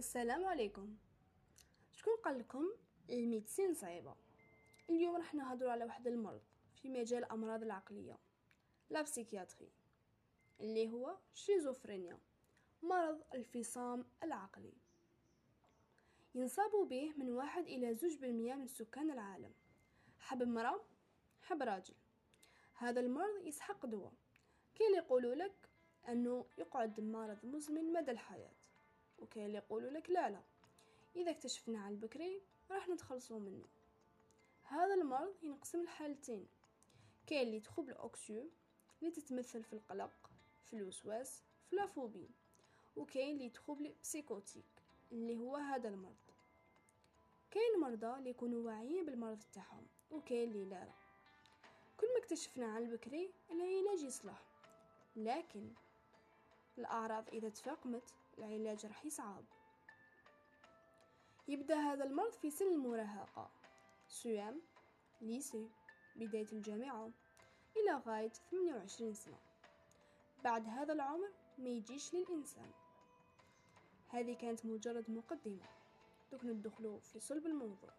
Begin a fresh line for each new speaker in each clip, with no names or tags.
السلام عليكم. شكون قال لكم ال médecine صعيبة؟ اليوم راح نهضروا على واحد المرض في مجال الأمراض العقلية la psychiatrie اللي هو schizophrénie مرض الفصام العقلي. ينصاب به من واحد إلى زوج بالمية من سكان العالم حب مرا حب راجل. هذا المرض يسحق دوا كي يقولوا لك أنه يقعد مرض مزمن مدى الحياة. وكاين اللي يقولوا لك لا لا. إذا اكتشفنا على البكري راح نتخلصوا منه. هذا المرض ينقسم لحالتين. كاين اللي troubles anxieux اللي تتمثل في القلق في الوسواس في la phobie وكاين اللي troubles psychotiques اللي هو هذا المرض. كاين مرضى اللي يكونوا واعيين بالمرض تاعهم وكاين اللي لا. كل ما اكتشفنا على البكري العلاج يصلح. لكن الأعراض إذا تفاقمت العلاج راح يصعب. يبدأ هذا المرض في سن المراهقة. سوام ليسي بداية الجامعة إلى غاية 28 سنة. بعد هذا العمر ما يجيش للإنسان. هذه كانت مجرد مقدمة. دوك ندخلو في صلب الموضوع.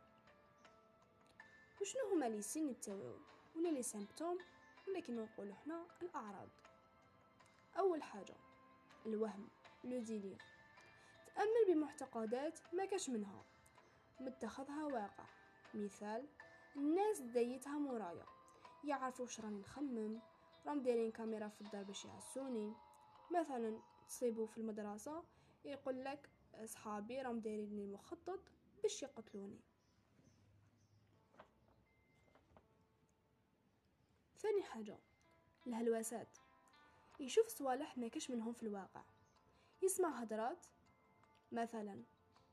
وشنو هما les signes تاوعو ولا les symptômes ولا كيما نقولو حنا الأعراض. أول حاجة الوهم. le délire تأمل بمعتقدات ما كاش منها. متخذها واقع. مثال الناس دايتها مورايا يعرفوا واش راني نخمم راهم دايرين كاميرا في الدار باش يعسوني مثلا تصيبوا في المدرسة يقول لك أصحابي راهم دايرين لي مخطط باش يقتلوني. ثاني حاجة الهلوسات. يشوف صوالح ما كاش منهم في الواقع. يسمع هدرات مثلا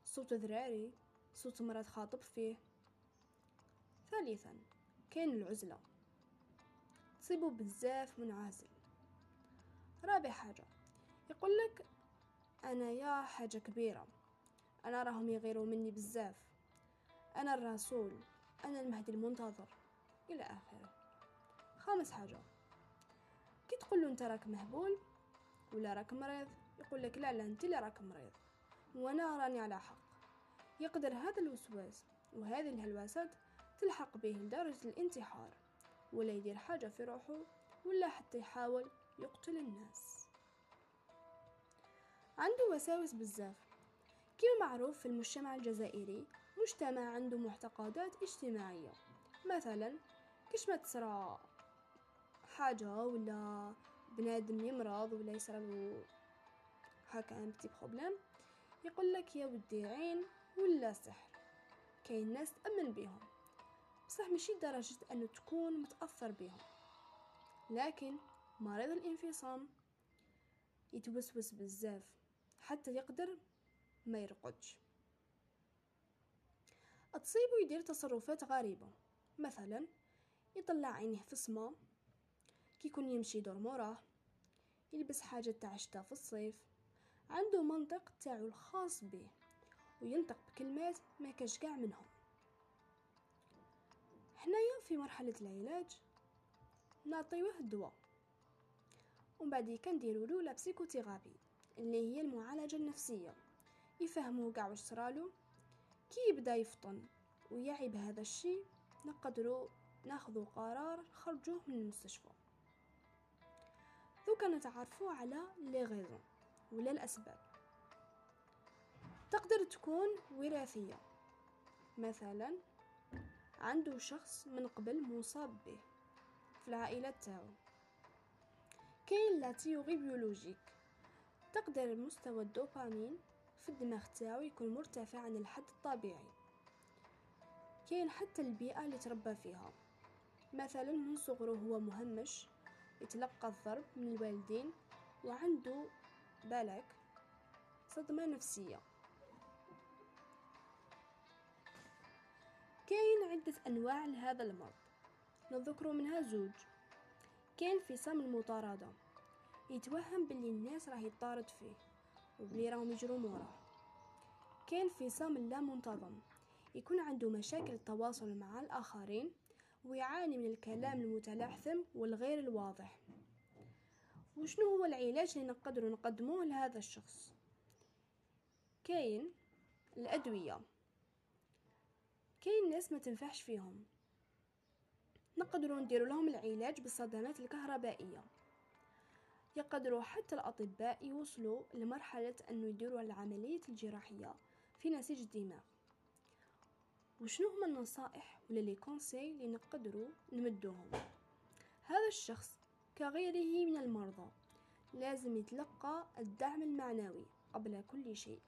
صوت ذراري صوت مرات خاطب فيه. ثالثا كاين العزلة. تصيبو بزاف منعزل رابع حاجة يقول لك أنا يا حاجة كبيرة. أنا راهم يغيروا مني بزاف. أنا الرسول أنا المهدي المنتظر. إلى آخره. خامس حاجة كي تقول له أنت راك مهبول ولا راك مريض يقول لك لا لا أنت اللي راك مريض وأنا راني على حق. يقدر هذا الوسواس وهذه الهلوسات تلحق به لدرجة الانتحار ولا يدير حاجة في روحه ولا حتى يحاول يقتل الناس. عنده وساوس بزاف. كما معروف في المجتمع الجزائري مجتمع عنده معتقدات اجتماعية. مثلا كش ما تصرى حاجة ولا بنادم يمرض ولا يصرى هكا ان بتي بروبليم يقول لك يا ودي عين ولا سحر. كاين ناس تأمن بهم بصح ماشي درجة أنه تكون متأثر بهم لكن مريض الانفصام يتوسوس بزاف. حتى يقدر ما يرقدش. تصيبو يدير تصرفات غريبة. مثلا يطلع عينيه في السما كيكون يمشي يدور موراه. يلبس حاجة تاع في الصيف. عنده منطق تاعو الخاص به وينطق بكلمات ما كاش كاع منهم. حنايا في مرحلة العلاج نعطيوه الدواء. ومن بعد كنديروا له لا بسيكوثيرابي اللي هي المعالجة النفسية. يفهموا كاع واش صرالو كي يبدا يفطن ويعي بهذا الشيء نقدروا ناخذ قرار خرجوه من المستشفى. دوكا نتعرفوا على لي غيزون. ولا الأسباب تقدر تكون وراثية. مثلا عنده شخص من قبل مصاب به في العائلة تاعو كاين la théorie biologique. تقدر مستوى الدوبامين في الدماغ تاعو يكون مرتفع عن الحد الطبيعي. كاين حتى البيئة اللي تربى فيها. مثلا من صغره هو مهمش يتلقى الضرب من الوالدين وعنده بالك؟ صدمة نفسية. كاين عدة أنواع لهذا المرض. نذكر منها زوج. كاين فصام المطاردة. يتوهم باللي الناس راه يطارد فيه وبلي راهم يجروا موراه. كاين فصام اللا منتظم يكون عنده مشاكل التواصل مع الآخرين ويعاني من الكلام المتلعثم والغير الواضح. وشنو هو العلاج اللي نقدر نقدموه لهذا الشخص؟ كاين الأدوية. كاين ناس ما تنفعش فيهم. نقدروا نديروا لهم العلاج بالصدمات الكهربائية. يقدروا حتى الأطباء يوصلوا لمرحلة أنه يديروا العملية الجراحية في نسيج الدماغ. وشنو هما النصائح ولا لي كونساي اللي نقدروا نمدوهم؟ هذا الشخص كغيره من المرضى. لازم يتلقى الدعم المعنوي قبل كل شيء.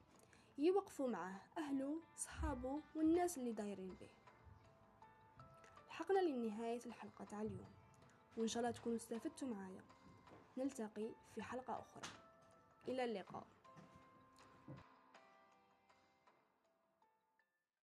يوقفوا معه أهله صحابه والناس اللي دايرين به. لحقنا لنهاية الحلقة تاع اليوم. وإن شاء الله تكونوا استفدتوا معايا. نلتقي في حلقة أخرى. إلى اللقاء.